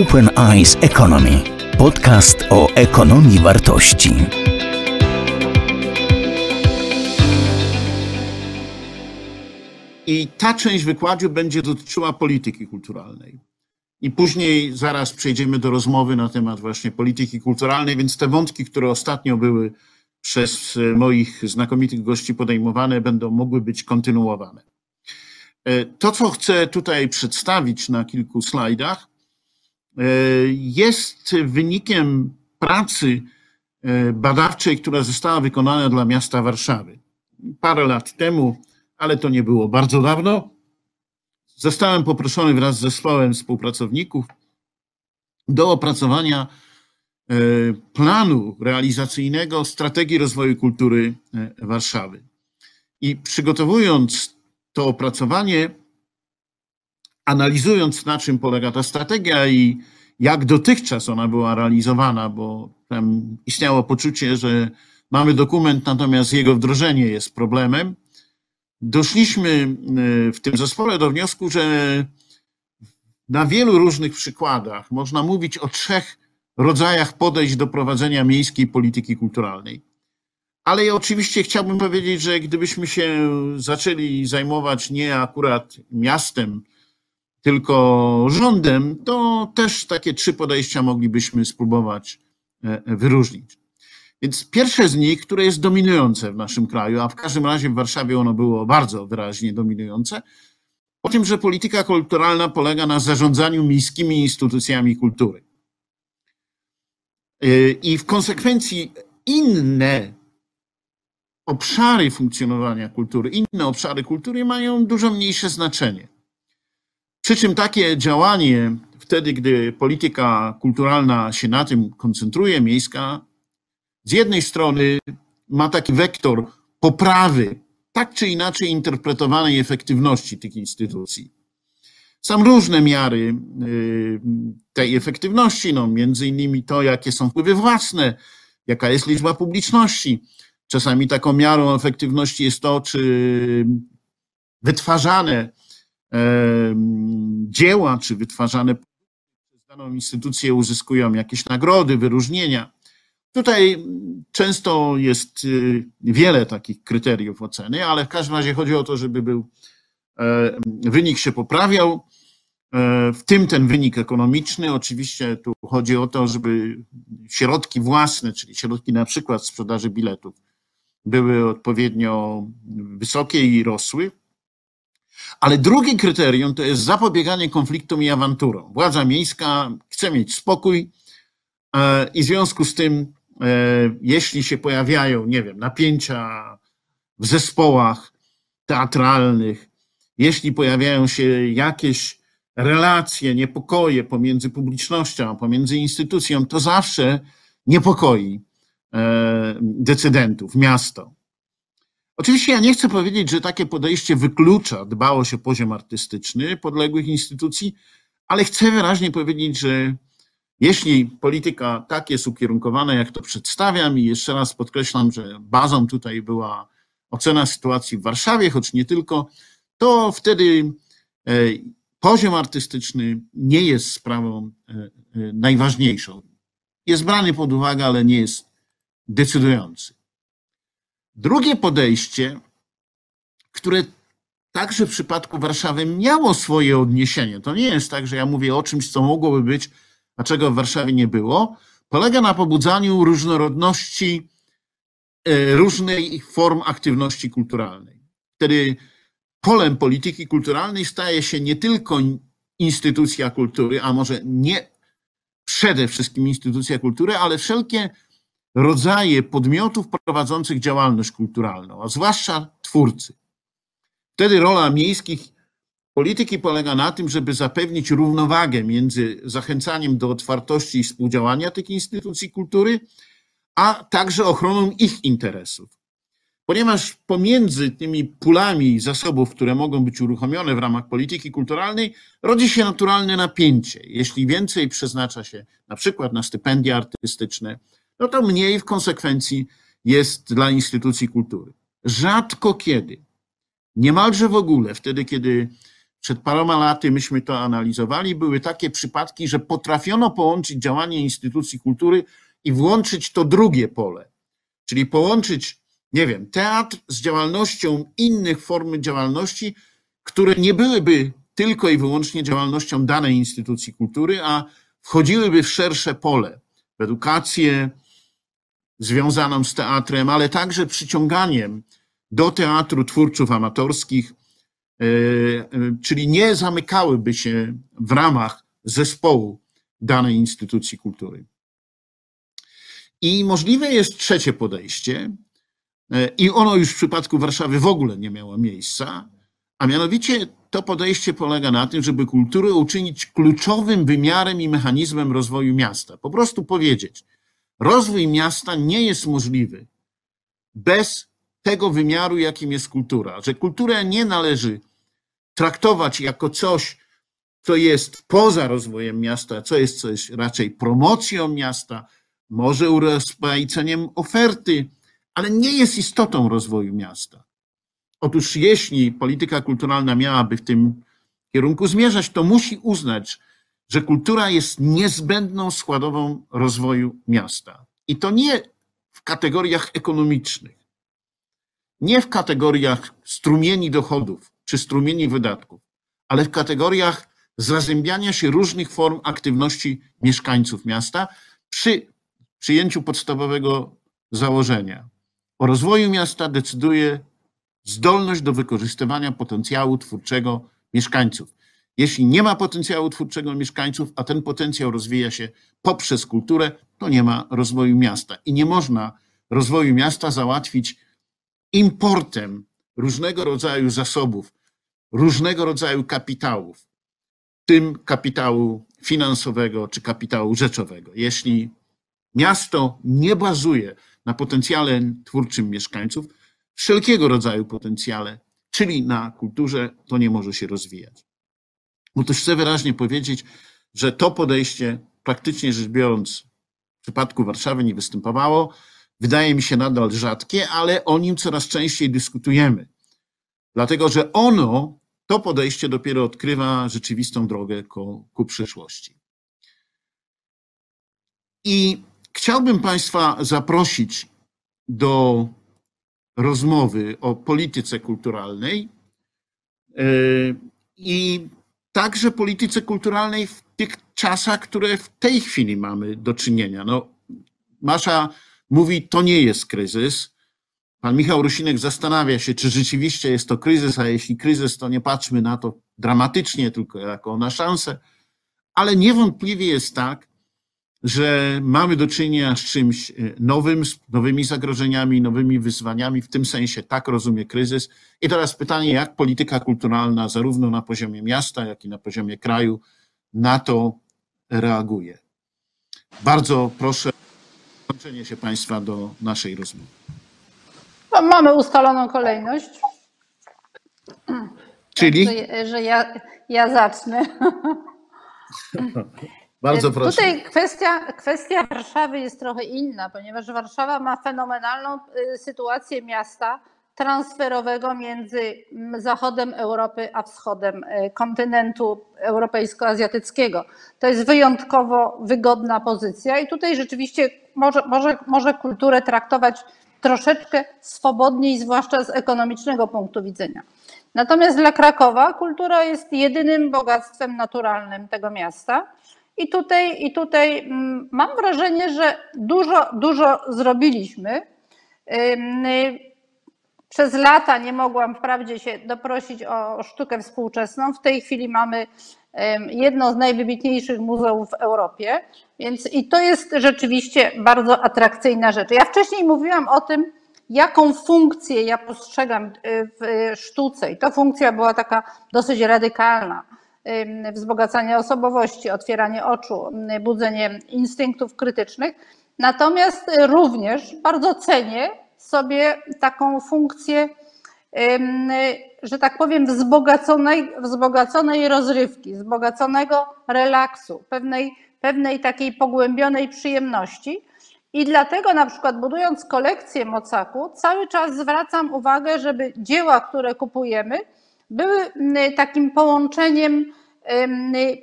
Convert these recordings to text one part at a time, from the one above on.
Open Eyes Economy. Podcast o ekonomii wartości. I ta część wykładu będzie dotyczyła polityki kulturalnej. I później zaraz przejdziemy do rozmowy na temat właśnie polityki kulturalnej, więc te wątki, które ostatnio były przez moich znakomitych gości podejmowane, będą mogły być kontynuowane. E, to, co chcę tutaj przedstawić na kilku slajdach, e, jest wynikiem pracy e, badawczej, która została wykonana dla miasta Warszawy. Parę lat temu, ale to nie było bardzo dawno, zostałem poproszony wraz z zespołem współpracowników do opracowania planu realizacyjnego strategii rozwoju kultury Warszawy. I przygotowując to opracowanie, analizując na czym polega ta strategia i jak dotychczas ona była realizowana, bo tam istniało poczucie, że mamy dokument, natomiast jego wdrożenie jest problemem, doszliśmy y, w tym zespole do wniosku, że na wielu różnych przykładach można mówić o trzech rodzajach podejść do prowadzenia miejskiej polityki kulturalnej. Ale ja oczywiście chciałbym powiedzieć, że gdybyśmy się zaczęli zajmować nie akurat miastem, tylko rządem, to też takie trzy podejścia moglibyśmy spróbować e, wyróżnić. Więc pierwsze z nich, które jest dominujące w naszym kraju, a w każdym razie w Warszawie ono było bardzo wyraźnie dominujące, o tym, że polityka kulturalna polega na zarządzaniu miejskimi instytucjami kultury. E, I w konsekwencji inne obszary funkcjonowania kultury, inne obszary kultury mają dużo mniejsze znaczenie. Przy czym takie działanie, wtedy gdy polityka kulturalna się na tym koncentruje, miejska, z jednej strony ma taki wektor poprawy tak czy inaczej interpretowanej efektywności tych instytucji. Są różne miary y, tej efektywności, no między innymi to, jakie są wpływy własne, jaka jest liczba publiczności, Czasami taką miarą efektywności jest to, czy wytwarzane dzieła, czy wytwarzane przez daną instytucję uzyskują jakieś nagrody, wyróżnienia. Tutaj często jest y, wiele takich kryteriów oceny, ale w każdym razie chodzi o to, żeby był wynik się poprawiał, e, w tym ten wynik ekonomiczny. Oczywiście tu chodzi o to, żeby środki własne, czyli środki na przykład sprzedaży biletów, były odpowiednio wysokie i rosły. Ale drugie kryterium to jest zapobieganie konfliktom i awanturom. Władza miejska chce mieć spokój e, i w związku z tym, e, jeśli się pojawiają, nie wiem, napięcia w zespołach teatralnych, jeśli pojawiają się jakieś relacje, niepokoje pomiędzy publicznością, pomiędzy instytucją, to zawsze niepokoi E, decydentów, miasto. Oczywiście ja nie chcę powiedzieć, że takie podejście wyklucza dbałość o poziom artystyczny podległych instytucji, ale chcę wyraźnie powiedzieć, że jeśli polityka tak jest ukierunkowana, jak to przedstawiam, i jeszcze raz podkreślam, że bazą tutaj była ocena sytuacji w Warszawie, choć nie tylko, to wtedy e, poziom artystyczny nie jest sprawą e, najważniejszą. Jest brany pod uwagę, ale nie jest decydujący. Drugie podejście, które także w przypadku Warszawy miało swoje odniesienie, to nie jest tak, że ja mówię o czymś, co mogłoby być, a czego w Warszawie nie było, polega na pobudzaniu różnorodności e, różnych form aktywności kulturalnej. Wtedy polem polityki kulturalnej staje się nie tylko instytucja kultury, a może nie przede wszystkim instytucja kultury, ale wszelkie rodzaje podmiotów prowadzących działalność kulturalną, a zwłaszcza twórcy. Wtedy rola miejskich polityki polega na tym, żeby zapewnić równowagę między zachęcaniem do otwartości i współdziałania tych instytucji kultury, a także ochroną ich interesów. Ponieważ pomiędzy tymi pulami zasobów, które mogą być uruchomione w ramach polityki kulturalnej, rodzi się naturalne napięcie. Jeśli więcej przeznacza się na przykład na stypendia artystyczne, no to mniej w konsekwencji jest dla instytucji kultury. Rzadko kiedy, niemalże w ogóle, wtedy kiedy przed paroma laty myśmy to analizowali, były takie przypadki, że potrafiono połączyć działanie instytucji kultury i włączyć to drugie pole, czyli połączyć, nie wiem, teatr z działalnością innych form działalności, które nie byłyby tylko i wyłącznie działalnością danej instytucji kultury, a wchodziłyby w szersze pole, w edukację związaną z teatrem, ale także przyciąganiem do teatru twórców amatorskich, e, e, czyli nie zamykałyby się w ramach zespołu danej instytucji kultury. I możliwe jest trzecie podejście, e, i ono już w przypadku Warszawy w ogóle nie miało miejsca, a mianowicie to podejście polega na tym, żeby kulturę uczynić kluczowym wymiarem i mechanizmem rozwoju miasta. Po prostu powiedzieć, rozwój miasta nie jest możliwy bez tego wymiaru, jakim jest kultura. Że kulturę nie należy traktować jako coś, co jest poza rozwojem miasta, co jest coś raczej promocją miasta, może urozmaiceniem oferty, ale nie jest istotą rozwoju miasta. Otóż jeśli polityka kulturalna miałaby w tym kierunku zmierzać, to musi uznać, że kultura jest niezbędną składową rozwoju miasta. I to nie w kategoriach ekonomicznych, nie w kategoriach strumieni dochodów czy strumieni wydatków, ale w kategoriach zazębiania się różnych form aktywności mieszkańców miasta przy przyjęciu podstawowego założenia. O rozwoju miasta decyduje zdolność do wykorzystywania potencjału twórczego mieszkańców. Jeśli nie ma potencjału twórczego mieszkańców, a ten potencjał rozwija się poprzez kulturę, to nie ma rozwoju miasta. I nie można rozwoju miasta załatwić importem różnego rodzaju zasobów, różnego rodzaju kapitałów, w tym kapitału finansowego czy kapitału rzeczowego. Jeśli miasto nie bazuje na potencjale twórczym mieszkańców, wszelkiego rodzaju potencjale, czyli na kulturze, to nie może się rozwijać. Otóż chcę wyraźnie powiedzieć, że to podejście, praktycznie rzecz biorąc, w przypadku Warszawy nie występowało. Wydaje mi się nadal rzadkie, ale o nim coraz częściej dyskutujemy. Dlatego, że ono, to podejście dopiero odkrywa rzeczywistą drogę ku, ku przyszłości. I chciałbym Państwa zaprosić do rozmowy o polityce kulturalnej e, i także polityce kulturalnej w tych czasach, które w tej chwili mamy do czynienia. No, Masza mówi, to nie jest kryzys. Pan Michał Rusinek zastanawia się, czy rzeczywiście jest to kryzys, a jeśli kryzys, to nie patrzmy na to dramatycznie, tylko jako na szansę. Ale niewątpliwie jest tak, że mamy do czynienia z czymś e, nowym, z nowymi zagrożeniami, nowymi wyzwaniami. W tym sensie tak rozumie kryzys. I teraz pytanie, jak polityka kulturalna, zarówno na poziomie miasta, jak i na poziomie kraju, na to reaguje. Bardzo proszę o włączenie się Państwa do naszej rozmowy. No, mamy ustaloną kolejność. Czyli? Że, że ja, ja zacznę. Bardzo proszę. Tutaj kwestia, kwestia Warszawy jest trochę inna, ponieważ Warszawa ma fenomenalną y, sytuację miasta transferowego między zachodem Europy a wschodem y, kontynentu europejsko-azjatyckiego. To jest wyjątkowo wygodna pozycja i tutaj rzeczywiście może, może, może kulturę traktować troszeczkę swobodniej, zwłaszcza z ekonomicznego punktu widzenia. Natomiast dla Krakowa kultura jest jedynym bogactwem naturalnym tego miasta i tutaj, I tutaj mm, mam wrażenie, że dużo, dużo zrobiliśmy. Przez lata nie mogłam wprawdzie się doprosić o sztukę współczesną. W tej chwili mamy jedno z najwybitniejszych muzeów w Europie, więc i to jest rzeczywiście bardzo atrakcyjna rzecz. Ja wcześniej mówiłam o tym, jaką funkcję ja postrzegam y, w sztuce, i ta funkcja była taka dosyć radykalna wzbogacanie osobowości, otwieranie oczu, budzenie instynktów krytycznych. Natomiast również bardzo cenię sobie taką funkcję, że tak powiem, wzbogaconej, wzbogaconej rozrywki, wzbogaconego relaksu, pewnej, pewnej takiej pogłębionej przyjemności. I dlatego na przykład budując kolekcję Mocaku, cały czas zwracam uwagę, żeby dzieła, które kupujemy, były takim połączeniem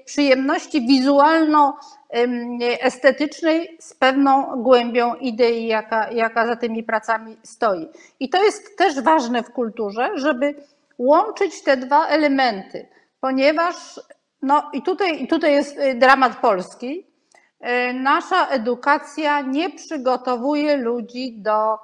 przyjemności wizualno-estetycznej z pewną głębią idei, jaka, jaka za tymi pracami stoi. I to jest też ważne w kulturze, żeby łączyć te dwa elementy, ponieważ no i tutaj, tutaj jest y, dramat polski. Y, nasza edukacja nie przygotowuje ludzi do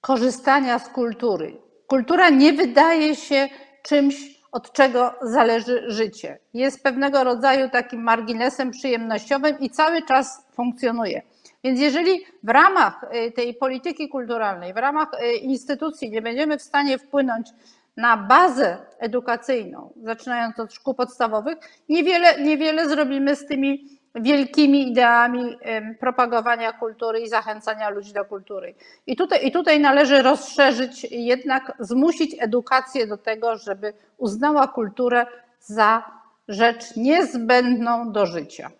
korzystania z kultury. Kultura nie wydaje się czymś, od czego zależy życie. Jest pewnego rodzaju takim marginesem przyjemnościowym i cały czas funkcjonuje. Więc jeżeli w ramach y, tej polityki kulturalnej, w ramach instytucji nie będziemy w stanie wpłynąć na bazę edukacyjną, zaczynając od szkół podstawowych, niewiele, niewiele zrobimy z tymi wielkimi ideami propagowania kultury i zachęcania ludzi do kultury. I tutaj, I tutaj należy rozszerzyć, jednak zmusić edukację do tego, żeby uznała kulturę za rzecz niezbędną do życia.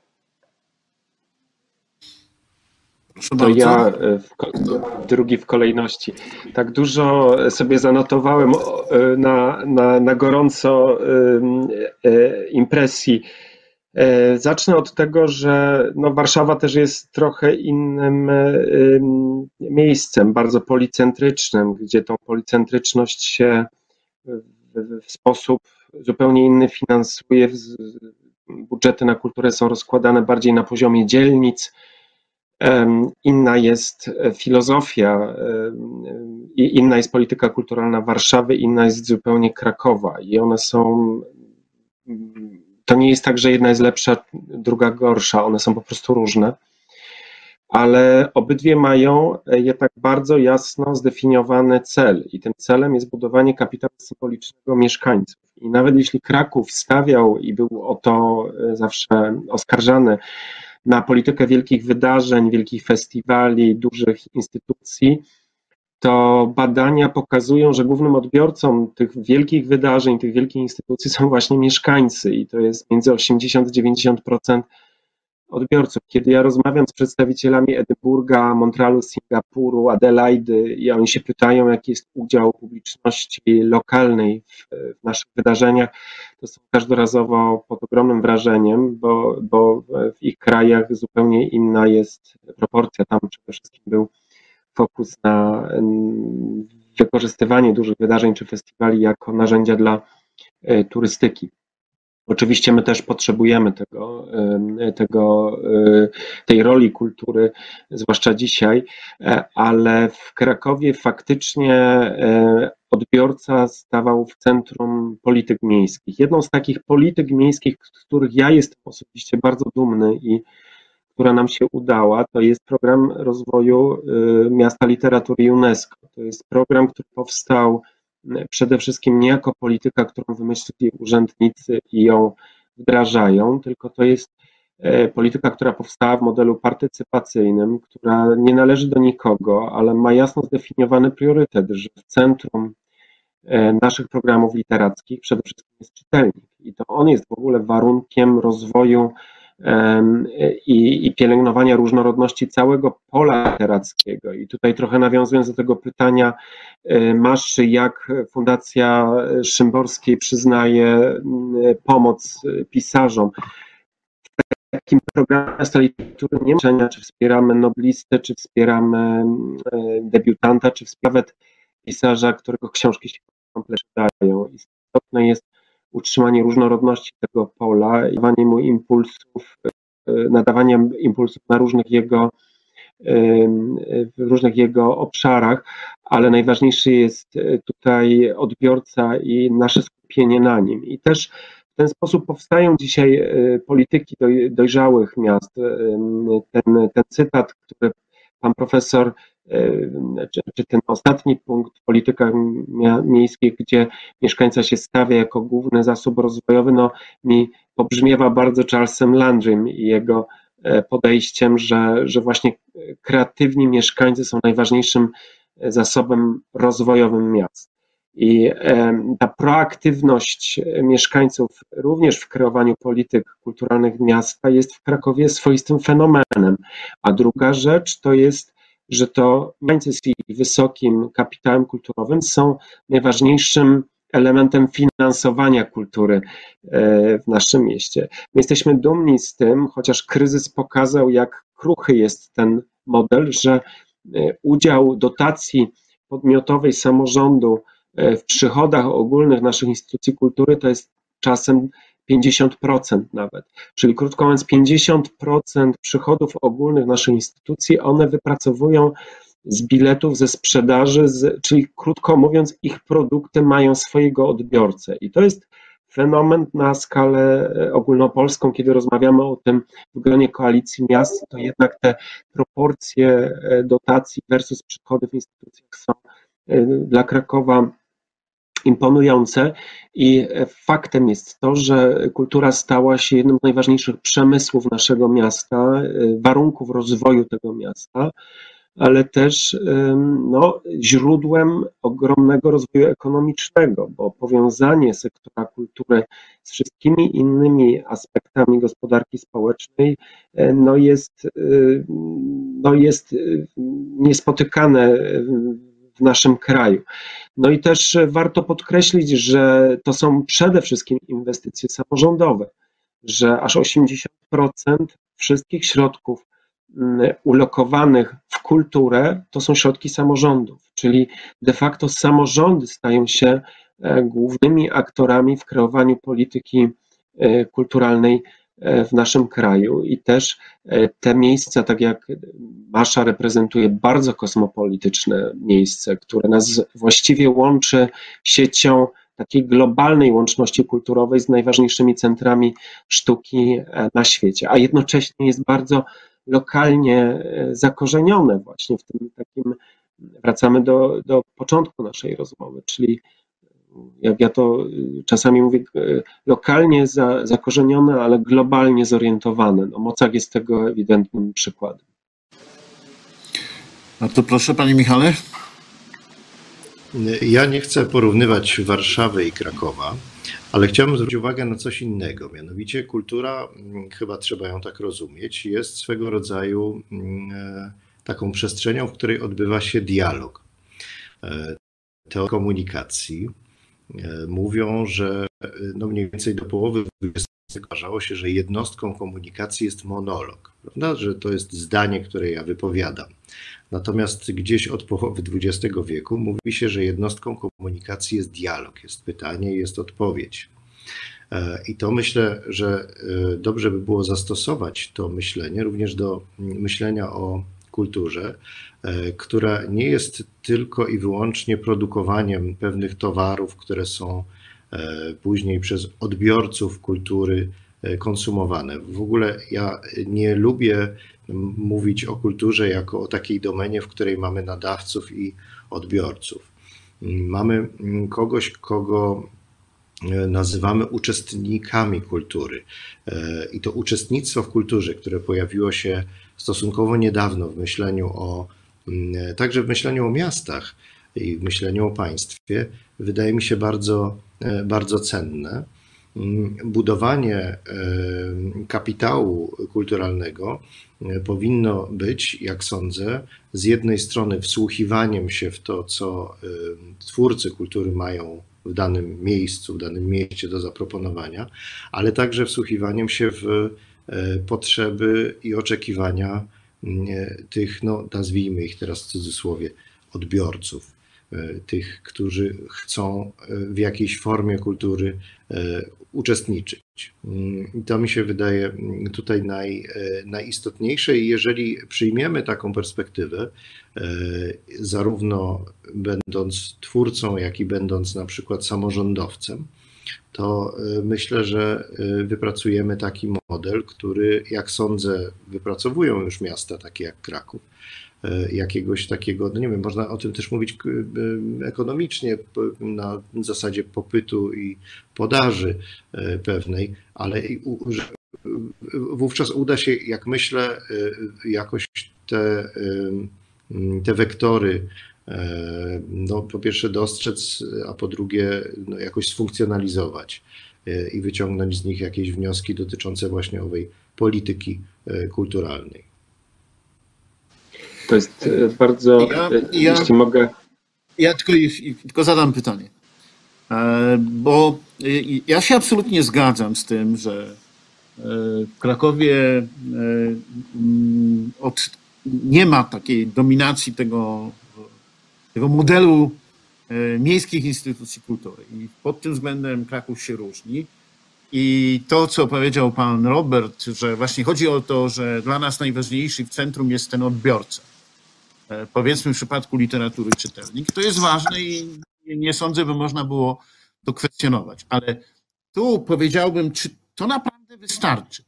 Proszę to ja e, w, drugi w kolejności. Tak dużo sobie zanotowałem e, na, na, na gorąco e, impresji. Zacznę od tego, że no Warszawa też jest trochę innym miejscem, bardzo policentrycznym, gdzie tą policentryczność się w sposób zupełnie inny finansuje. Budżety na kulturę są rozkładane bardziej na poziomie dzielnic Inna jest e, filozofia inna jest polityka kulturalna Warszawy, inna jest zupełnie Krakowa i one są. To nie jest tak, że jedna jest lepsza, druga gorsza, one są po prostu różne, ale obydwie mają e, jednak bardzo jasno zdefiniowany cel. I tym celem jest budowanie kapitału symbolicznego mieszkańców. I nawet jeśli Kraków stawiał i był o to e, zawsze oskarżany, na politykę wielkich wydarzeń, wielkich festiwali, dużych instytucji, to badania pokazują, że głównym odbiorcą tych wielkich wydarzeń, tych wielkich instytucji są właśnie mieszkańcy i to jest między 80 a 90% odbiorców. Kiedy ja rozmawiam z przedstawicielami Edynburga, Montrealu, Singapuru, Adelaidy i oni się pytają, jaki jest udział publiczności lokalnej w, w naszych wydarzeniach, to są każdorazowo pod ogromnym wrażeniem, bo, bo w ich krajach zupełnie inna jest proporcja. Tam przede wszystkim był fokus na wykorzystywanie dużych wydarzeń czy festiwali jako narzędzia dla e, turystyki. Oczywiście my też potrzebujemy tego, tego, e, tej roli kultury, zwłaszcza dzisiaj, e, ale w Krakowie faktycznie odbiorca stawał w centrum polityk miejskich. Jedną z takich polityk miejskich, z których ja jestem osobiście bardzo dumny i która nam się udała, to jest program rozwoju miasta literatury UNESCO. To jest program, który powstał przede wszystkim nie jako polityka, którą wymyślili urzędnicy i ją wdrażają, tylko to jest e, polityka, która powstała w modelu partycypacyjnym, która nie należy do nikogo, ale ma jasno zdefiniowany priorytet, że w centrum naszych programów literackich przede wszystkim jest czytelnik i to on jest w ogóle warunkiem rozwoju i, i pielęgnowania różnorodności całego pola literackiego. I tutaj trochę nawiązując do tego pytania e, Maszy, jak Fundacja Szymborskiej przyznaje pomoc pisarzom. W takim programie literatury nie ma czy wspieramy noblistę, czy wspieramy e, debiutanta, czy wspieramy pisarza, którego książki się kompletnie dają. Istotne jest utrzymanie różnorodności tego pola, dawanie mu impulsów, e, nadawanie impulsów na różnych jego w różnych jego obszarach, ale najważniejszy jest e, tutaj odbiorca i nasze skupienie na nim. I też w ten sposób powstają dzisiaj e, polityki dojrzałych miast. Ten, ten cytat, który pan profesor czy, czy ten ostatni punkt w politykach miejskich, gdzie mieszkańca się stawia jako główny zasób rozwojowy, no mi pobrzmiewa bardzo Charlesem Landrym i jego e, podejściem, że, że właśnie kreatywni mieszkańcy są najważniejszym zasobem rozwojowym miast. I ta proaktywność mieszkańców również w kreowaniu polityk kulturalnych miasta jest w Krakowie swoistym fenomenem. A druga rzecz to jest że to mieszkańcy z wysokim kapitałem kulturowym są najważniejszym elementem finansowania kultury e, w naszym mieście. My jesteśmy dumni z tym, chociaż kryzys pokazał, jak kruchy jest ten model, że e, udział dotacji podmiotowej samorządu e, w przychodach ogólnych naszych instytucji kultury to jest czasem 50% nawet. Czyli krótko mówiąc, 50% przychodów ogólnych naszych instytucji one wypracowują z biletów, ze sprzedaży, z, czyli krótko mówiąc, ich produkty mają swojego odbiorcę. I to jest fenomen na skalę e, ogólnopolską, kiedy rozmawiamy o tym w gronie koalicji miast, to jednak te proporcje e, dotacji versus przychody w instytucjach są e, dla Krakowa imponujące i faktem jest to, że kultura stała się jednym z najważniejszych przemysłów naszego miasta, warunków rozwoju tego miasta ale też no, źródłem ogromnego rozwoju ekonomicznego, bo powiązanie sektora kultury z wszystkimi innymi aspektami gospodarki społecznej e, no, jest, no, jest niespotykane w naszym kraju. No i też warto podkreślić, że to są przede wszystkim inwestycje samorządowe, że aż 80% wszystkich środków Mm, ulokowanych w kulturę, to są środki samorządów, czyli de facto samorządy stają się e, głównymi aktorami w kreowaniu polityki e, kulturalnej e, w naszym kraju i też te miejsca, tak jak Masza reprezentuje bardzo kosmopolityczne miejsce, które nas właściwie łączy siecią takiej globalnej łączności kulturowej z najważniejszymi centrami sztuki na świecie, a jednocześnie jest bardzo lokalnie e, zakorzenione właśnie w tym takim, wracamy do, do początku naszej rozmowy, czyli jak ja to e, czasami mówię, e, lokalnie za, zakorzenione, ale globalnie zorientowane. No, Mocak jest tego ewidentnym przykładem. Bardzo proszę, panie Michale. Ja nie chcę porównywać Warszawy i Krakowa, ale chciałbym zwrócić uwagę na coś innego. Mianowicie kultura, mm, chyba trzeba ją tak rozumieć, jest swego rodzaju mm, e, taką przestrzenią, w której odbywa się dialog. E, te komunikacji mówią, że no mniej więcej do połowy XX się, że jednostką komunikacji jest monolog, prawda? że to jest zdanie, które ja wypowiadam. Natomiast gdzieś od połowy XX wieku mówi się, że jednostką komunikacji jest dialog, jest pytanie, jest odpowiedź. E, I to myślę, że e, dobrze by było zastosować to myślenie również do myślenia o kulturze, e, która nie jest tylko i wyłącznie produkowaniem pewnych towarów, które są później przez odbiorców kultury konsumowane. W ogóle ja nie lubię mówić o kulturze jako o takiej domenie, w której mamy nadawców i odbiorców. Mamy kogoś, kogo e, nazywamy uczestnikami kultury. E, I to uczestnictwo w kulturze, które pojawiło się stosunkowo niedawno w myśleniu o, mm, także w myśleniu o miastach i w myśleniu o państwie, wydaje mi się bardzo, e, bardzo cenne. Mm, budowanie e, kapitału kulturalnego e, powinno być, jak sądzę, z jednej strony wsłuchiwaniem się w to, co twórcy kultury mają w danym miejscu, w danym mieście do zaproponowania, ale także wsłuchiwaniem się w potrzeby i oczekiwania mm, tych, no, nazwijmy ich teraz w cudzysłowie, odbiorców. E, tych, którzy chcą e, w jakiejś formie kultury e, uczestniczyć. Mm, I to mi się wydaje mm, tutaj naj, najistotniejsze i jeżeli przyjmiemy taką perspektywę, zarówno będąc twórcą, jak i będąc na przykład samorządowcem, to myślę, że wypracujemy taki model, który, jak sądzę, wypracowują już miasta takie jak Kraków, E, jakiegoś takiego, no nie wiem, można o tym też mówić e, ekonomicznie na zasadzie popytu i podaży e, pewnej, ale wówczas uda się, jak myślę, jakoś te, te wektory no, po pierwsze dostrzec, a po drugie no, jakoś sfunkcjonalizować i wyciągnąć z nich jakieś wnioski dotyczące właśnie owej polityki kulturalnej. To jest e, bardzo, ja, e, ja, jeśli mogę. Ja tylko, tylko zadam pytanie. E, bo ja się absolutnie zgadzam z tym, że w Krakowie od, nie ma takiej dominacji tego, tego modelu miejskich instytucji kultury. I pod tym względem Kraków się różni. I to, co powiedział pan Robert, że właśnie chodzi o to, że dla nas najważniejszy w centrum jest ten odbiorca. E, powiedzmy w przypadku literatury czytelnik, to jest ważne i nie sądzę, by można było to kwestionować. Ale tu powiedziałbym, czy to naprawdę wystarczy?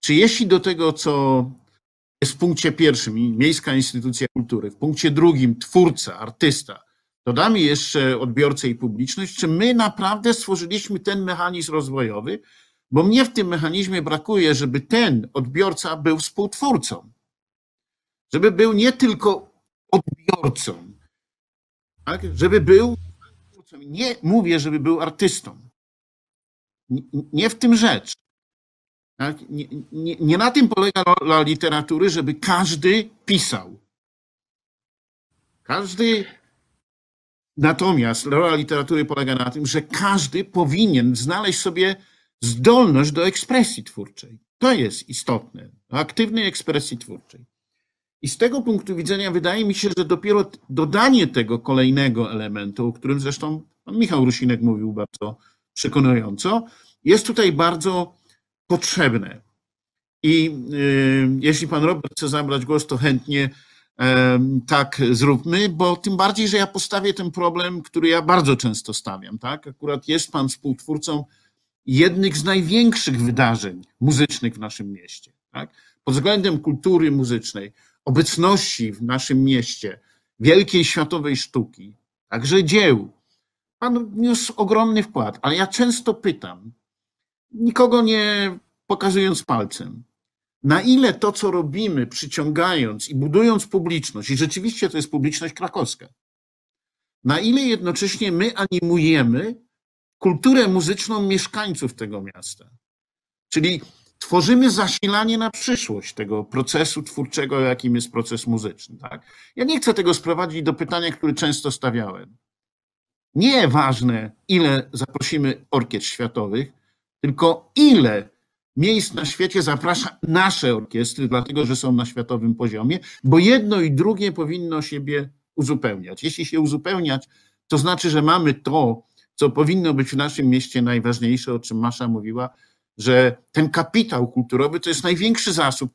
Czy jeśli do tego, co jest w punkcie pierwszym, miejska instytucja kultury, w punkcie drugim twórca, artysta, dodamy jeszcze odbiorcę i publiczność, czy my naprawdę stworzyliśmy ten mechanizm rozwojowy, bo mnie w tym mechanizmie brakuje, żeby ten odbiorca był współtwórcą, żeby był nie tylko odbiorcą, tak? żeby był, nie mówię, żeby był artystą. Nie w tym rzecz. Tak? Nie, nie, nie na tym polega rola literatury, żeby każdy pisał. Każdy Natomiast rola literatury polega na tym, że każdy powinien znaleźć sobie zdolność do ekspresji twórczej. To jest istotne, aktywnej ekspresji twórczej. I z tego punktu widzenia wydaje mi się, że dopiero dodanie tego kolejnego elementu, o którym zresztą pan Michał Rusinek mówił bardzo przekonująco, jest tutaj bardzo potrzebne. I y, jeśli pan Robert chce zabrać głos, to chętnie tak zróbmy, bo tym bardziej, że ja postawię ten problem, który ja bardzo często stawiam, tak? Akurat jest pan współtwórcą jednych z największych wydarzeń muzycznych w naszym mieście, tak? Pod względem kultury muzycznej, obecności w naszym mieście, wielkiej światowej sztuki, także dzieł. Pan wniósł ogromny wkład, ale ja często pytam, nikogo nie pokazując palcem, na ile to, co robimy, przyciągając i budując publiczność, i rzeczywiście to jest publiczność krakowska, na ile jednocześnie my animujemy kulturę muzyczną mieszkańców tego miasta. Czyli tworzymy zasilanie na przyszłość tego procesu twórczego, jakim jest proces muzyczny. Tak? Ja nie chcę tego sprowadzić do pytania, które często stawiałem. Nie ważne, ile zaprosimy orkiestr światowych, tylko ile miejsc na świecie zaprasza nasze orkiestry, dlatego że są na światowym poziomie, bo jedno i drugie powinno siebie uzupełniać. Jeśli się uzupełniać, to znaczy, że mamy to, co powinno być w naszym mieście najważniejsze, o czym Masza mówiła, że ten kapitał kulturowy to jest największy zasób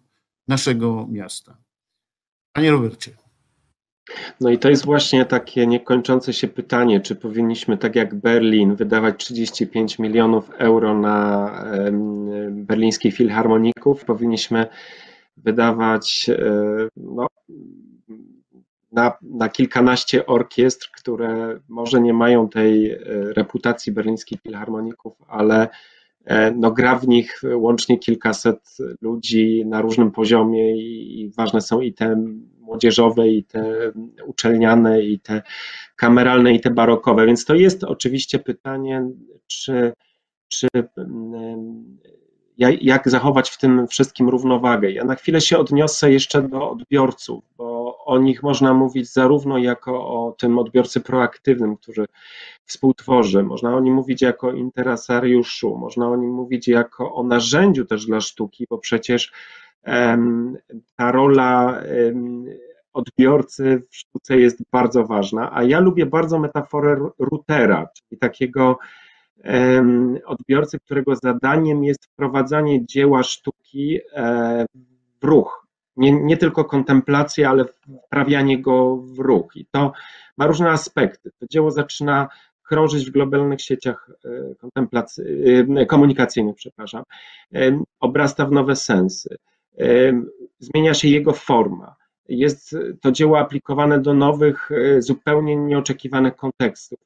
naszego miasta. Panie Robercie. No i to jest właśnie takie niekończące się pytanie, czy powinniśmy, tak jak Berlin, wydawać 35 milionów euro na berlińskich filharmoników, powinniśmy wydawać e, no, na, na kilkanaście orkiestr, które może nie mają tej e, reputacji berlińskich filharmoników, ale e, no, gra w nich łącznie kilkaset ludzi na różnym poziomie i ważne są i te młodzieżowe, i te uczelniane, i te kameralne, i te barokowe. Więc to jest oczywiście pytanie, czy, czy jak zachować w tym wszystkim równowagę. Ja na chwilę się odniosę jeszcze do odbiorców, bo o nich można mówić zarówno jako o tym odbiorcy proaktywnym, który współtworzy, można o nim mówić jako interesariuszu, można o nim mówić jako o narzędziu też dla sztuki, bo przecież ta rola odbiorcy w sztuce jest bardzo ważna, a ja lubię bardzo metaforę routera, czyli takiego odbiorcy, którego zadaniem jest wprowadzanie dzieła sztuki e, w ruch. Nie, nie tylko kontemplację, ale wprawianie go w ruch. I to ma różne aspekty. To dzieło zaczyna krążyć w globalnych sieciach e, e, komunikacyjnych, przepraszam, obrasta w nowe sensy zmienia się jego forma. Jest to dzieło aplikowane do nowych, e, zupełnie nieoczekiwanych kontekstów.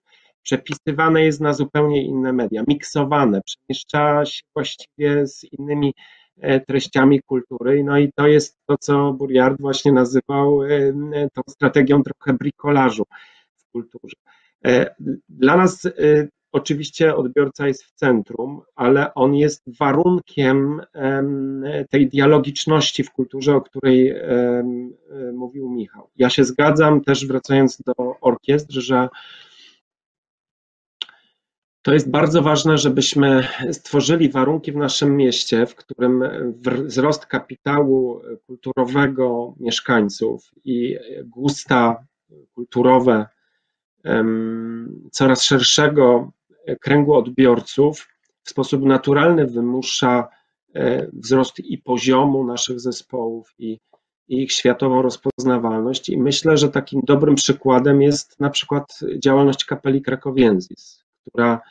Przepisywane jest na zupełnie inne media, miksowane, przemieszcza się właściwie z innymi e, treściami kultury. No i to jest to, co Buriard właśnie nazywał e, tą strategią trochę brikolażu w kulturze. Dla nas Oczywiście odbiorca jest w centrum, ale on jest warunkiem tej dialogiczności w kulturze, o której mówił Michał. Ja się zgadzam też, wracając do orkiestr, że To jest bardzo ważne, żebyśmy stworzyli warunki w naszym mieście, w którym wzrost kapitału kulturowego mieszkańców i gusta kulturowe coraz szerszego kręgu odbiorców w sposób naturalny wymusza e, wzrost i poziomu naszych zespołów i, i ich światową rozpoznawalność. I myślę, że takim dobrym przykładem jest na przykład działalność kapeli Krakowienzis, która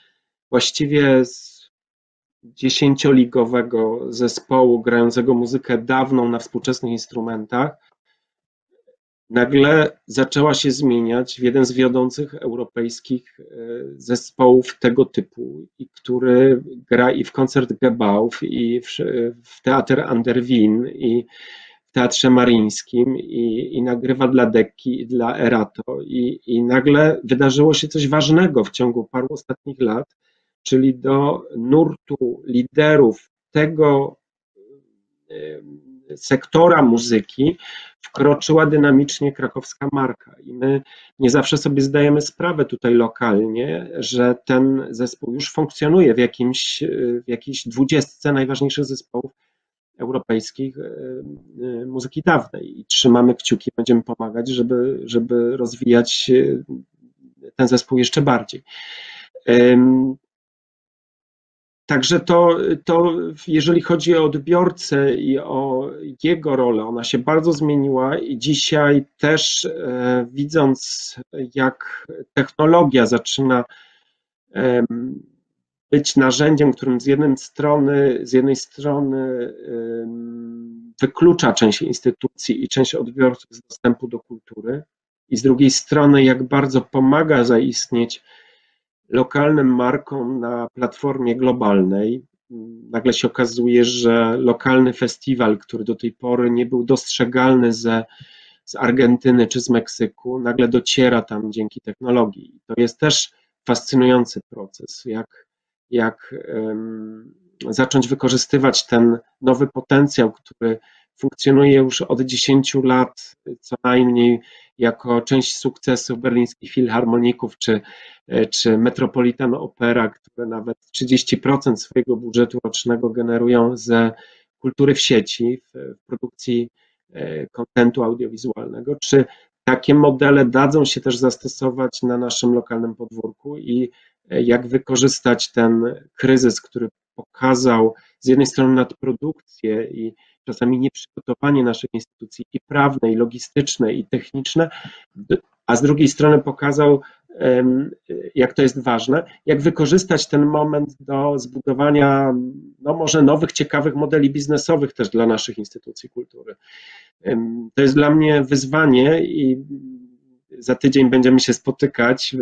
właściwie z dziesięcioligowego zespołu grającego muzykę dawną na współczesnych instrumentach nagle zaczęła się zmieniać w jeden z wiodących europejskich e, zespołów tego typu, i który gra i w koncert Gebauf, i w, w Teatr Anderwin, i w Teatrze Marińskim, i, i nagrywa dla Dekki, i dla Erato. I, I nagle wydarzyło się coś ważnego w ciągu paru ostatnich lat, czyli do nurtu liderów tego e, sektora muzyki wkroczyła dynamicznie krakowska marka. I my nie zawsze sobie zdajemy sprawę tutaj lokalnie, że ten zespół już funkcjonuje w, jakimś, w jakiejś dwudziestce najważniejszych zespołów europejskich e, e, muzyki dawnej. I trzymamy kciuki, będziemy pomagać, żeby, żeby rozwijać ten zespół jeszcze bardziej. Także to, to, jeżeli chodzi o odbiorcę i o jego rolę, ona się bardzo zmieniła i dzisiaj też e, widząc, jak technologia zaczyna e, być narzędziem, którym z jednej strony, z jednej strony e, wyklucza część instytucji i część odbiorców z dostępu do kultury, i z drugiej strony, jak bardzo pomaga zaistnieć lokalnym markom na platformie globalnej. Nagle się okazuje, że lokalny festiwal, który do tej pory nie był dostrzegalny ze, z Argentyny czy z Meksyku, nagle dociera tam dzięki technologii. To jest też fascynujący proces, jak, jak um, zacząć wykorzystywać ten nowy potencjał, który funkcjonuje już od 10 lat co najmniej jako część sukcesu berlińskich filharmoników czy, czy Metropolitan Opera, które nawet 30% swojego budżetu rocznego generują ze kultury w sieci, w, produkcji e, kontentu audiowizualnego, czy takie modele dadzą się też zastosować na naszym lokalnym podwórku i e, jak wykorzystać ten kryzys, który pokazał z jednej strony nadprodukcję i czasami nieprzygotowanie naszych instytucji i prawne, i logistyczne, i techniczne, a z drugiej strony pokazał, jak to jest ważne, jak wykorzystać ten moment do zbudowania, no może nowych, ciekawych modeli biznesowych też dla naszych instytucji kultury. To jest dla mnie wyzwanie i za tydzień będziemy się spotykać.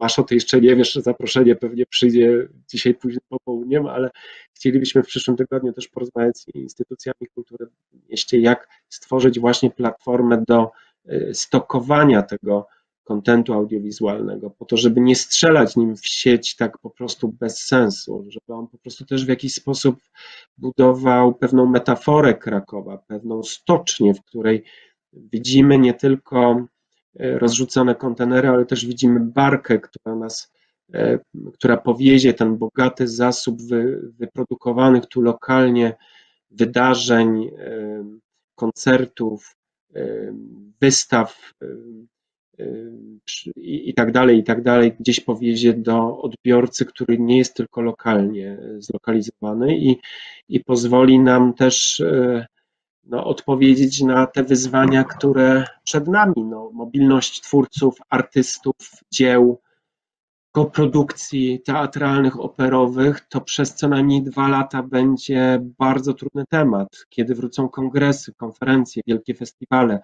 Masz o tej jeszcze nie wiesz, zaproszenie pewnie przyjdzie dzisiaj późnym popołudniem, ale chcielibyśmy w przyszłym tygodniu też porozmawiać z instytucjami kultury w mieście, jak stworzyć właśnie platformę do y, stokowania tego kontentu audiowizualnego, po to, żeby nie strzelać nim w sieć tak po prostu bez sensu, żeby on po prostu też w jakiś sposób budował pewną metaforę Krakowa, pewną stocznię, w której widzimy nie tylko rozrzucone kontenery, ale też widzimy barkę, która nas, e, która powiezie ten bogaty zasób wy, wyprodukowanych tu lokalnie wydarzeń, e, koncertów, wystaw i tak dalej, i tak dalej, gdzieś powiezie do odbiorcy, który nie jest tylko lokalnie zlokalizowany i, i pozwoli nam też no, odpowiedzieć na te wyzwania, które przed nami. No, mobilność twórców, artystów, dzieł, koprodukcji teatralnych, operowych, to przez co najmniej dwa lata będzie bardzo trudny temat, kiedy wrócą kongresy, konferencje, wielkie festiwale.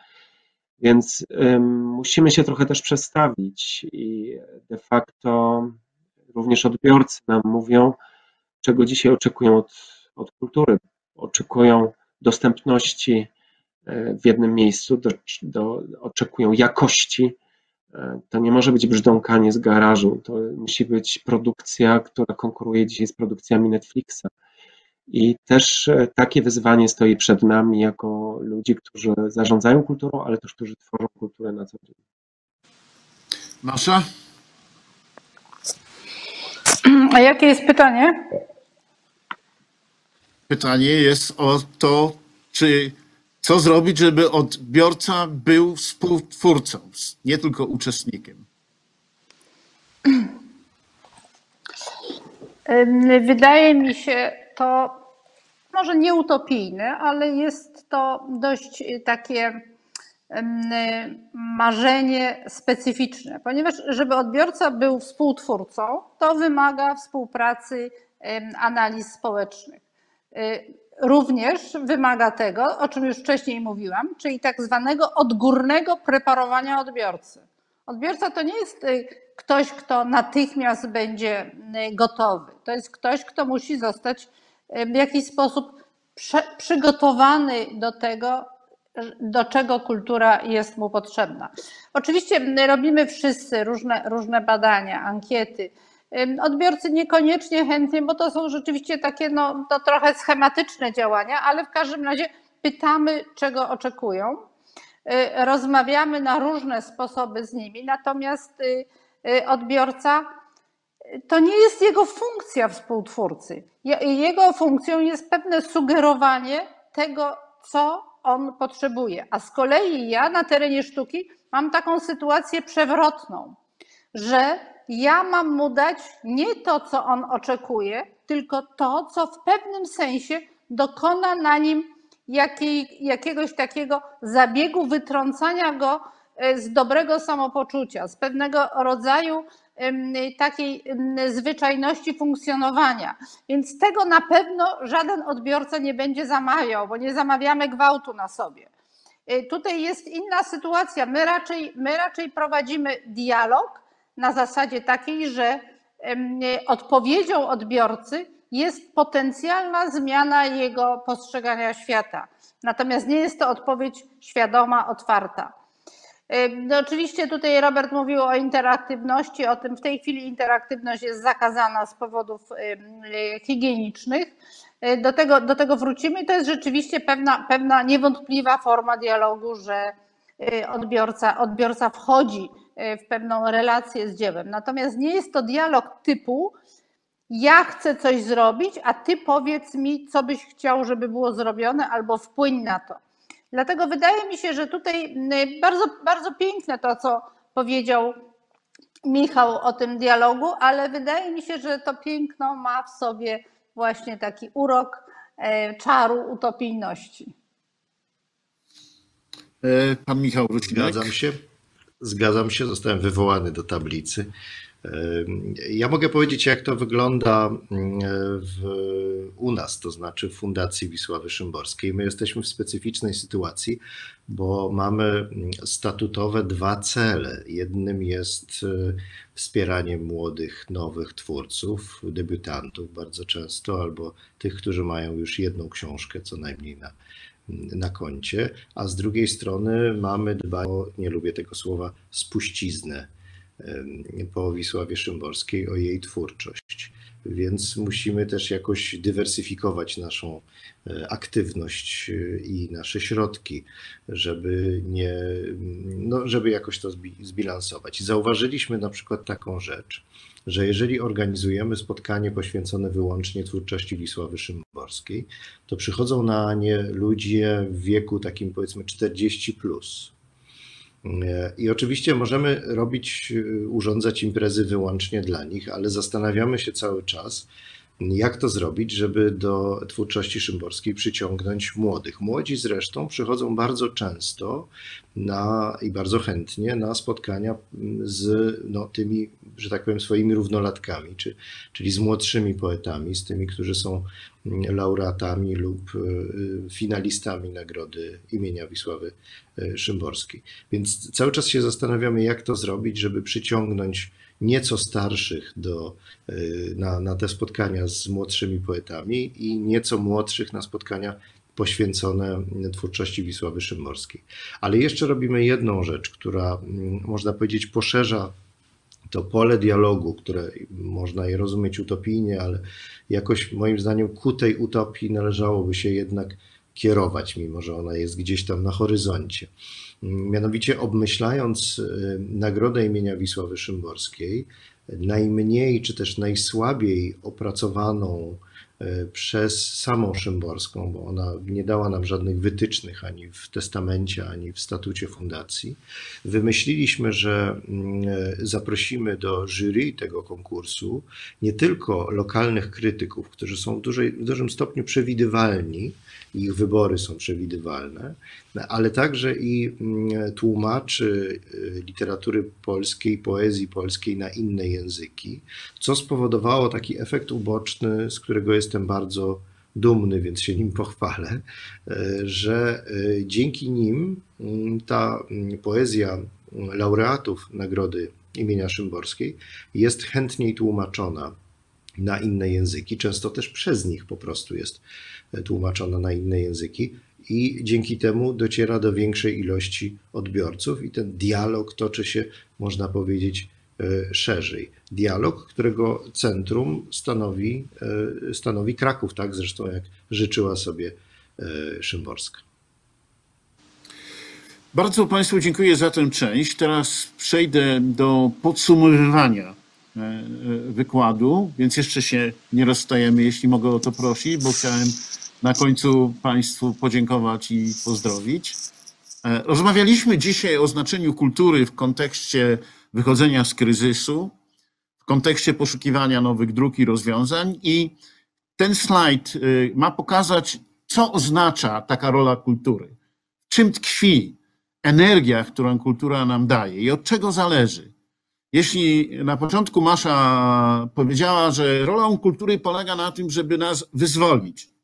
Więc ym, musimy się trochę też przestawić i de facto również odbiorcy nam mówią, czego dzisiaj oczekują od, od kultury. Oczekują dostępności e, w jednym miejscu, do, do, oczekują jakości. E, to nie może być brzdąkanie z garażu, to musi być produkcja, która konkuruje dzisiaj z produkcjami Netflixa. I też e, takie wyzwanie stoi przed nami jako ludzi, którzy zarządzają kulturą, ale też którzy tworzą kulturę na co dzień. Masza? A jakie jest pytanie? Pytanie jest o to, czy co zrobić, żeby odbiorca był współtwórcą, nie tylko uczestnikiem. Wydaje mi się to może nie utopijne, ale jest to dość takie marzenie specyficzne, ponieważ żeby odbiorca był współtwórcą, to wymaga współpracy analiz społecznych. Y, również wymaga tego, o czym już wcześniej mówiłam, czyli tak zwanego odgórnego preparowania odbiorcy. Odbiorca to nie jest y, ktoś, kto natychmiast będzie y, gotowy. To jest ktoś, kto musi zostać w jakiś sposób przygotowany do tego, do czego kultura jest mu potrzebna. Oczywiście robimy wszyscy różne, różne badania, ankiety. Odbiorcy niekoniecznie chętnie, bo to są rzeczywiście takie no, to trochę schematyczne działania, ale w każdym razie pytamy, czego oczekują. Y, rozmawiamy na różne sposoby z nimi, natomiast y, y, odbiorca to nie jest jego funkcja współtwórcy. Jego funkcją jest pewne sugerowanie tego, co on potrzebuje. A z kolei ja na terenie sztuki mam taką sytuację przewrotną, że ja mam mu dać nie to, co on oczekuje, tylko to, co w pewnym sensie dokona na nim jakiej, jakiegoś takiego zabiegu wytrącania go e, z dobrego samopoczucia, z pewnego rodzaju takiej zwyczajności funkcjonowania. Więc tego na pewno żaden odbiorca nie będzie zamawiał, bo nie zamawiamy gwałtu na sobie. E, tutaj jest inna sytuacja. My raczej, my raczej prowadzimy dialog na zasadzie takiej, że odpowiedzią odbiorcy jest potencjalna zmiana jego postrzegania świata. Natomiast nie jest to odpowiedź świadoma, otwarta. No oczywiście tutaj Robert mówił o interaktywności, o tym w tej chwili interaktywność jest zakazana z powodów higienicznych. Do tego, do tego wrócimy to jest rzeczywiście pewna, pewna niewątpliwa forma dialogu, że y, odbiorca, odbiorca wchodzi w pewną relację z dziełem. Natomiast nie jest to dialog typu ja chcę coś zrobić, a ty powiedz mi, co byś chciał, żeby było zrobione, albo wpłyń na to. Dlatego wydaje mi się, że tutaj y, bardzo, bardzo piękne to, co powiedział Michał o tym dialogu, ale wydaje mi się, że to piękno ma w sobie właśnie taki urok e, czaru utopijności. E, pan Michał Rucinek. Zgadzam się. Zgadzam się, zostałem wywołany do tablicy. Ja mogę powiedzieć, jak to wygląda mm, w, u nas, to znaczy w Fundacji Wisławy Szymborskiej. My jesteśmy w specyficznej sytuacji, bo mamy mm, statutowe dwa cele. Jednym jest e, wspieranie młodych, nowych twórców, debiutantów bardzo często, albo tych, którzy mają już jedną książkę co najmniej na, na koncie, a z drugiej strony mamy dbać o, nie lubię tego słowa, spuściznę po Wisławie Szymborskiej o jej twórczość. Więc musimy też jakoś dywersyfikować naszą e, aktywność e, i nasze środki, żeby nie, no, żeby jakoś to zbilansować. Zauważyliśmy na przykład taką rzecz, że jeżeli organizujemy spotkanie poświęcone wyłącznie twórczości Wisławy Szymborskiej, to przychodzą na nie ludzie w wieku takim powiedzmy 40 plus. I oczywiście możemy robić, y, urządzać imprezy wyłącznie dla nich, ale zastanawiamy się cały czas, jak to zrobić, żeby do twórczości szymborskiej przyciągnąć młodych. Młodzi zresztą przychodzą bardzo często na, i bardzo chętnie na spotkania z no, tymi, że tak powiem, swoimi równolatkami, czy, czyli z młodszymi poetami, z tymi, którzy są laureatami lub y, finalistami nagrody imienia Wisławy y, Szymborskiej. Więc cały czas się zastanawiamy, jak to zrobić, żeby przyciągnąć nieco starszych do, y, na, na te spotkania z młodszymi poetami i nieco młodszych na spotkania poświęcone twórczości Wisławy Szymborskiej. Ale jeszcze robimy jedną rzecz, która mm, można powiedzieć poszerza to pole dialogu, które można je rozumieć utopijnie, ale jakoś moim zdaniem ku tej utopii należałoby się jednak kierować, mimo że ona jest gdzieś tam na horyzoncie. Mianowicie obmyślając y, nagrodę imienia Wisławy Szymborskiej, najmniej czy też najsłabiej opracowaną przez samą Szymborską, bo ona nie dała nam żadnych wytycznych ani w testamencie, ani w statucie fundacji. Wymyśliliśmy, że mm, e, zaprosimy do jury tego konkursu nie tylko lokalnych krytyków, którzy są w, dużej, w dużym stopniu przewidywalni, ich wybory są przewidywalne, ale także i mm, tłumaczy y, literatury polskiej, poezji polskiej na inne języki, co spowodowało taki efekt uboczny, z którego jestem bardzo dumny, więc się nim pochwalę, y, że y, dzięki nim mm, ta mm, poezja laureatów Nagrody imienia Szymborskiej jest chętniej tłumaczona na inne języki, często też przez nich po prostu jest tłumaczona na inne języki i dzięki temu dociera do większej ilości odbiorców i ten dialog toczy się, można powiedzieć, e, szerzej. Dialog, którego centrum stanowi, e, stanowi Kraków, tak zresztą jak życzyła sobie e, Szymborska. Bardzo Państwu dziękuję za tę część. Teraz przejdę do podsumowywania wykładu, więc jeszcze się nie rozstajemy, jeśli mogę o to prosić, bo chciałem na końcu Państwu podziękować i pozdrowić. E, rozmawialiśmy dzisiaj o znaczeniu kultury w kontekście wychodzenia z kryzysu, w kontekście poszukiwania nowych dróg i rozwiązań i ten slajd y, ma pokazać, co oznacza taka rola kultury, czym tkwi energia, którą kultura nam daje i od czego zależy. Jeśli na początku Masza powiedziała, że rolą kultury polega na tym, żeby nas wyzwolić,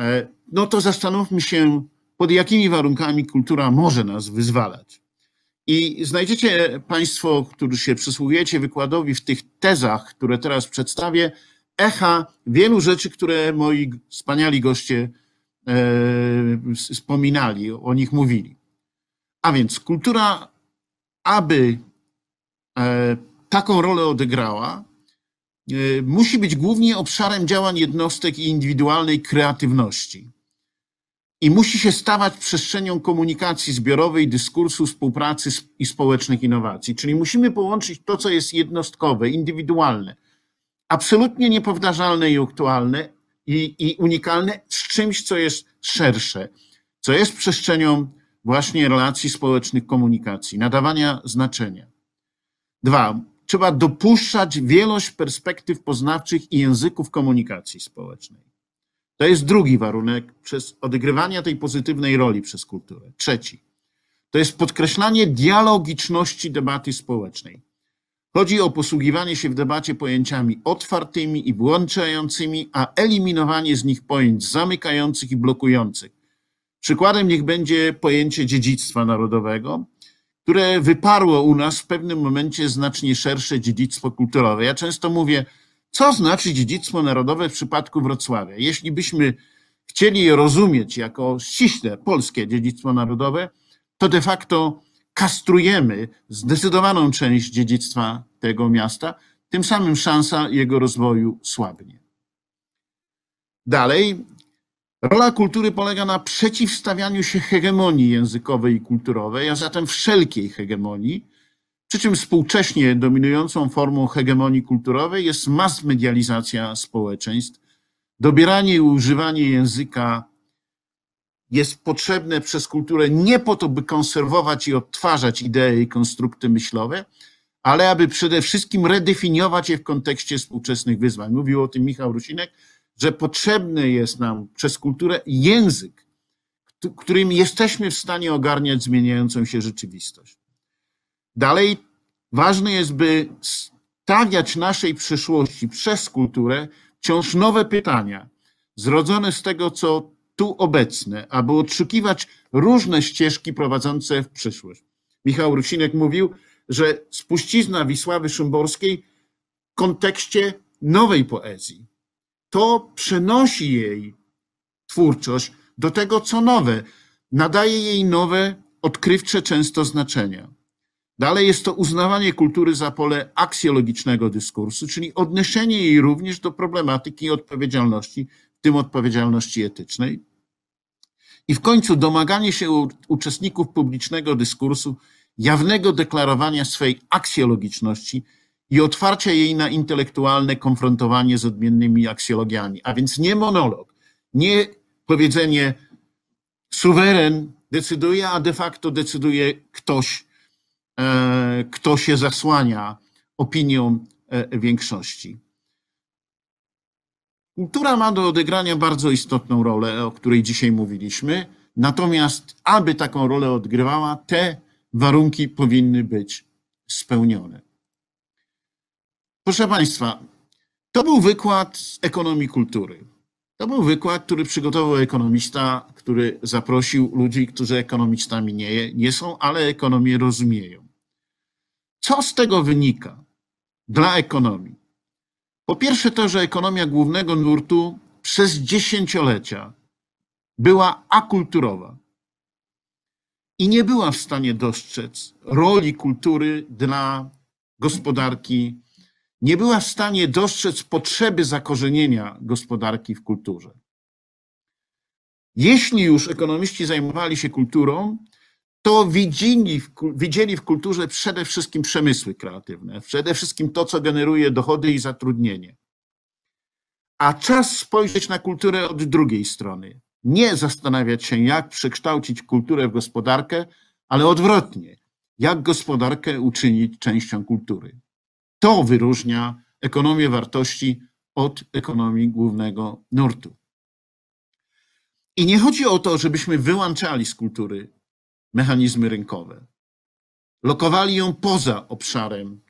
E, no to zastanówmy się, pod jakimi warunkami kultura może nas wyzwalać. I znajdziecie Państwo, którzy się przysługujecie wykładowi w tych tezach, które teraz przedstawię, echa wielu rzeczy, które moi wspaniali goście e, wspominali, o nich mówili. A więc kultura, aby e, taką rolę odegrała, E, musi być głównie obszarem działań jednostek i indywidualnej kreatywności. I musi się stawać przestrzenią komunikacji zbiorowej, dyskursu, współpracy i społecznych innowacji. Czyli musimy połączyć to, co jest jednostkowe, indywidualne, absolutnie niepowtarzalne i aktualne i, i unikalne, z czymś, co jest szersze, co jest przestrzenią właśnie relacji społecznych, komunikacji, nadawania znaczenia. Dwa, trzeba dopuszczać wielość perspektyw poznawczych i języków komunikacji społecznej. To jest drugi warunek przez odegrywania tej pozytywnej roli przez kulturę. Trzeci. To jest podkreślanie dialogiczności debaty społecznej. Chodzi o posługiwanie się w debacie pojęciami otwartymi i włączającymi, a eliminowanie z nich pojęć zamykających i blokujących. Przykładem niech będzie pojęcie dziedzictwa narodowego, które wyparło u nas w pewnym momencie znacznie szersze dziedzictwo kulturowe. Ja często mówię, co znaczy dziedzictwo narodowe w przypadku Wrocławia? Jeśli byśmy chcieli je rozumieć jako ściśle polskie dziedzictwo narodowe, to de facto kastrujemy zdecydowaną część dziedzictwa tego miasta, tym samym szansa jego rozwoju słabnie. Dalej, Rola kultury polega na przeciwstawianiu się hegemonii językowej i kulturowej, a zatem wszelkiej hegemonii, przy czym współcześnie dominującą formą hegemonii kulturowej jest masmedializacja społeczeństw. Dobieranie i używanie języka jest potrzebne przez kulturę nie po to, by konserwować i odtwarzać idee i konstrukty myślowe, ale aby przede wszystkim redefiniować je w kontekście współczesnych wyzwań. Mówił o tym Michał Rusinek że potrzebny jest nam przez kulturę język, którym jesteśmy w stanie ogarniać zmieniającą się rzeczywistość. Dalej, ważne jest, by stawiać naszej przyszłości przez kulturę wciąż nowe pytania, zrodzone z tego, co tu obecne, aby odszukiwać różne ścieżki prowadzące w przyszłość. Michał Rusinek mówił, że spuścizna Wisławy Szymborskiej w kontekście nowej poezji, to przenosi jej twórczość do tego, co nowe, nadaje jej nowe, odkrywcze często znaczenia. Dalej jest to uznawanie kultury za pole aksjologicznego dyskursu, czyli odniesienie jej również do problematyki odpowiedzialności, w tym odpowiedzialności etycznej. I w końcu domaganie się uczestników publicznego dyskursu jawnego deklarowania swej aksjologiczności i otwarcia jej na intelektualne konfrontowanie z odmiennymi aksjologiami. A więc nie monolog, nie powiedzenie suweren decyduje, a de facto decyduje ktoś, kto się zasłania opinią e, większości. Kultura ma do odegrania bardzo istotną rolę, o której dzisiaj mówiliśmy. Natomiast, aby taką rolę odgrywała, te warunki powinny być spełnione. Proszę Państwa, to był wykład z ekonomii kultury. To był wykład, który przygotował ekonomista, który zaprosił ludzi, którzy ekonomistami nie, nie są, ale ekonomię rozumieją. Co z tego wynika dla ekonomii? Po pierwsze to, że ekonomia głównego nurtu przez dziesięciolecia była akulturowa i nie była w stanie dostrzec roli kultury dla gospodarki, nie była w stanie dostrzec potrzeby zakorzenienia gospodarki w kulturze. Jeśli już ekonomiści zajmowali się kulturą, to widzieli w, widzieli w kulturze przede wszystkim przemysły kreatywne, przede wszystkim to, co generuje dochody i zatrudnienie. A czas spojrzeć na kulturę od drugiej strony. Nie zastanawiać się, jak przekształcić kulturę w gospodarkę, ale odwrotnie, jak gospodarkę uczynić częścią kultury. To wyróżnia ekonomię wartości od ekonomii głównego nurtu. I nie chodzi o to, żebyśmy wyłączali z kultury mechanizmy rynkowe, lokowali ją poza obszarem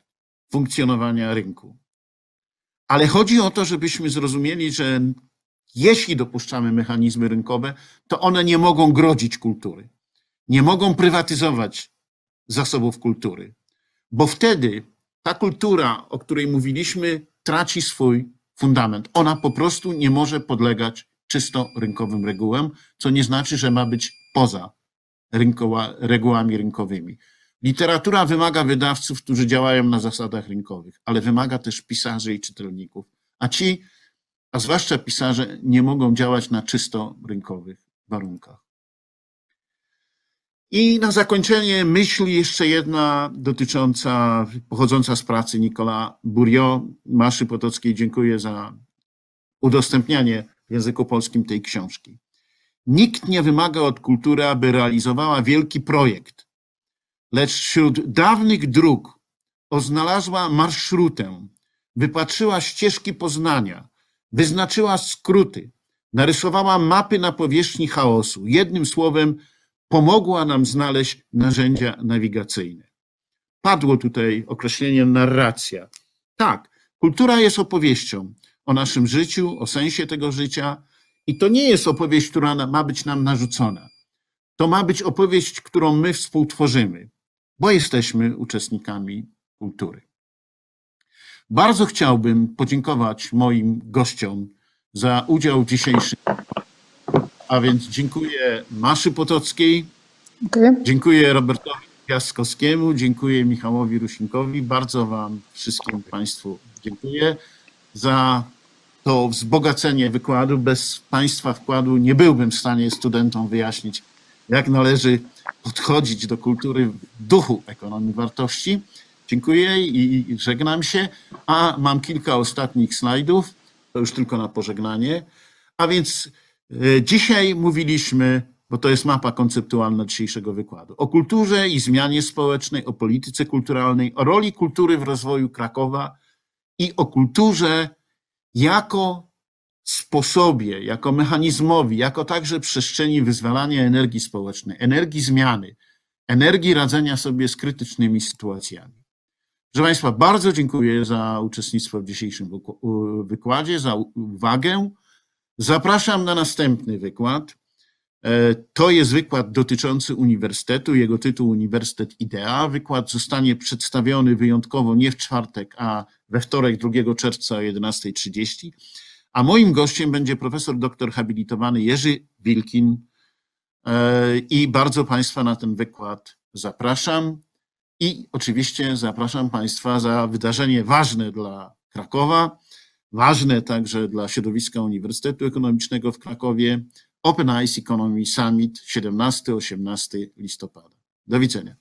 funkcjonowania rynku. Ale chodzi o to, żebyśmy zrozumieli, że jeśli dopuszczamy mechanizmy rynkowe, to one nie mogą grodzić kultury, nie mogą prywatyzować zasobów kultury, bo wtedy ta kultura, o której mówiliśmy, traci swój fundament. Ona po prostu nie może podlegać czysto rynkowym regułom, co nie znaczy, że ma być poza rynkowa, regułami rynkowymi. Literatura wymaga wydawców, którzy działają na zasadach rynkowych, ale wymaga też pisarzy i czytelników. A ci, a zwłaszcza pisarze, nie mogą działać na czysto rynkowych warunkach. I na zakończenie myśl jeszcze jedna dotycząca, pochodząca z pracy Nicola Burio, Maszy Potockiej. Dziękuję za udostępnianie w języku polskim tej książki. Nikt nie wymaga od kultury, aby realizowała wielki projekt, lecz wśród dawnych dróg oznalazła marszrutę, wypatrzyła ścieżki poznania, wyznaczyła skróty, narysowała mapy na powierzchni chaosu. Jednym słowem, pomogła nam znaleźć narzędzia nawigacyjne. Padło tutaj określenie narracja. Tak, kultura jest opowieścią o naszym życiu, o sensie tego życia, i to nie jest opowieść, która ma być nam narzucona. To ma być opowieść, którą my współtworzymy, bo jesteśmy uczestnikami kultury. Bardzo chciałbym podziękować moim gościom za udział w dzisiejszym. A więc dziękuję Maszy Potockiej, Dziękuję. dziękuję Robertowi Piaskowskiemu, dziękuję Michałowi Rusinkowi. Bardzo Wam wszystkim Państwu dziękuję za to wzbogacenie wykładu. Bez Państwa wkładu nie byłbym w stanie studentom wyjaśnić, jak należy podchodzić do kultury w duchu ekonomii wartości. Dziękuję i żegnam się. A mam kilka ostatnich slajdów, to już tylko na pożegnanie. A więc e, dzisiaj mówiliśmy, bo to jest mapa konceptualna dzisiejszego wykładu, o kulturze i zmianie społecznej, o polityce kulturalnej, o roli kultury w rozwoju Krakowa i o kulturze jako sposobie, jako mechanizmowi, jako także przestrzeni wyzwalania energii społecznej, energii zmiany, energii radzenia sobie z krytycznymi sytuacjami. Proszę Państwa, bardzo dziękuję za uczestnictwo w dzisiejszym wykładzie, za uwagę. Zapraszam na następny wykład. E, To jest wykład dotyczący uniwersytetu, jego tytuł Uniwersytet Idea. Wykład zostanie przedstawiony wyjątkowo nie w czwartek, a we wtorek 2 czerwca o 11.30. A moim gościem będzie profesor doktor habilitowany Jerzy Wilkin E, i bardzo Państwa na ten wykład zapraszam. I oczywiście zapraszam Państwa za wydarzenie ważne dla Krakowa, ważne także dla środowiska Uniwersytetu Ekonomicznego w Krakowie, Open Eyes Economy Summit 17-18 listopada. Do widzenia.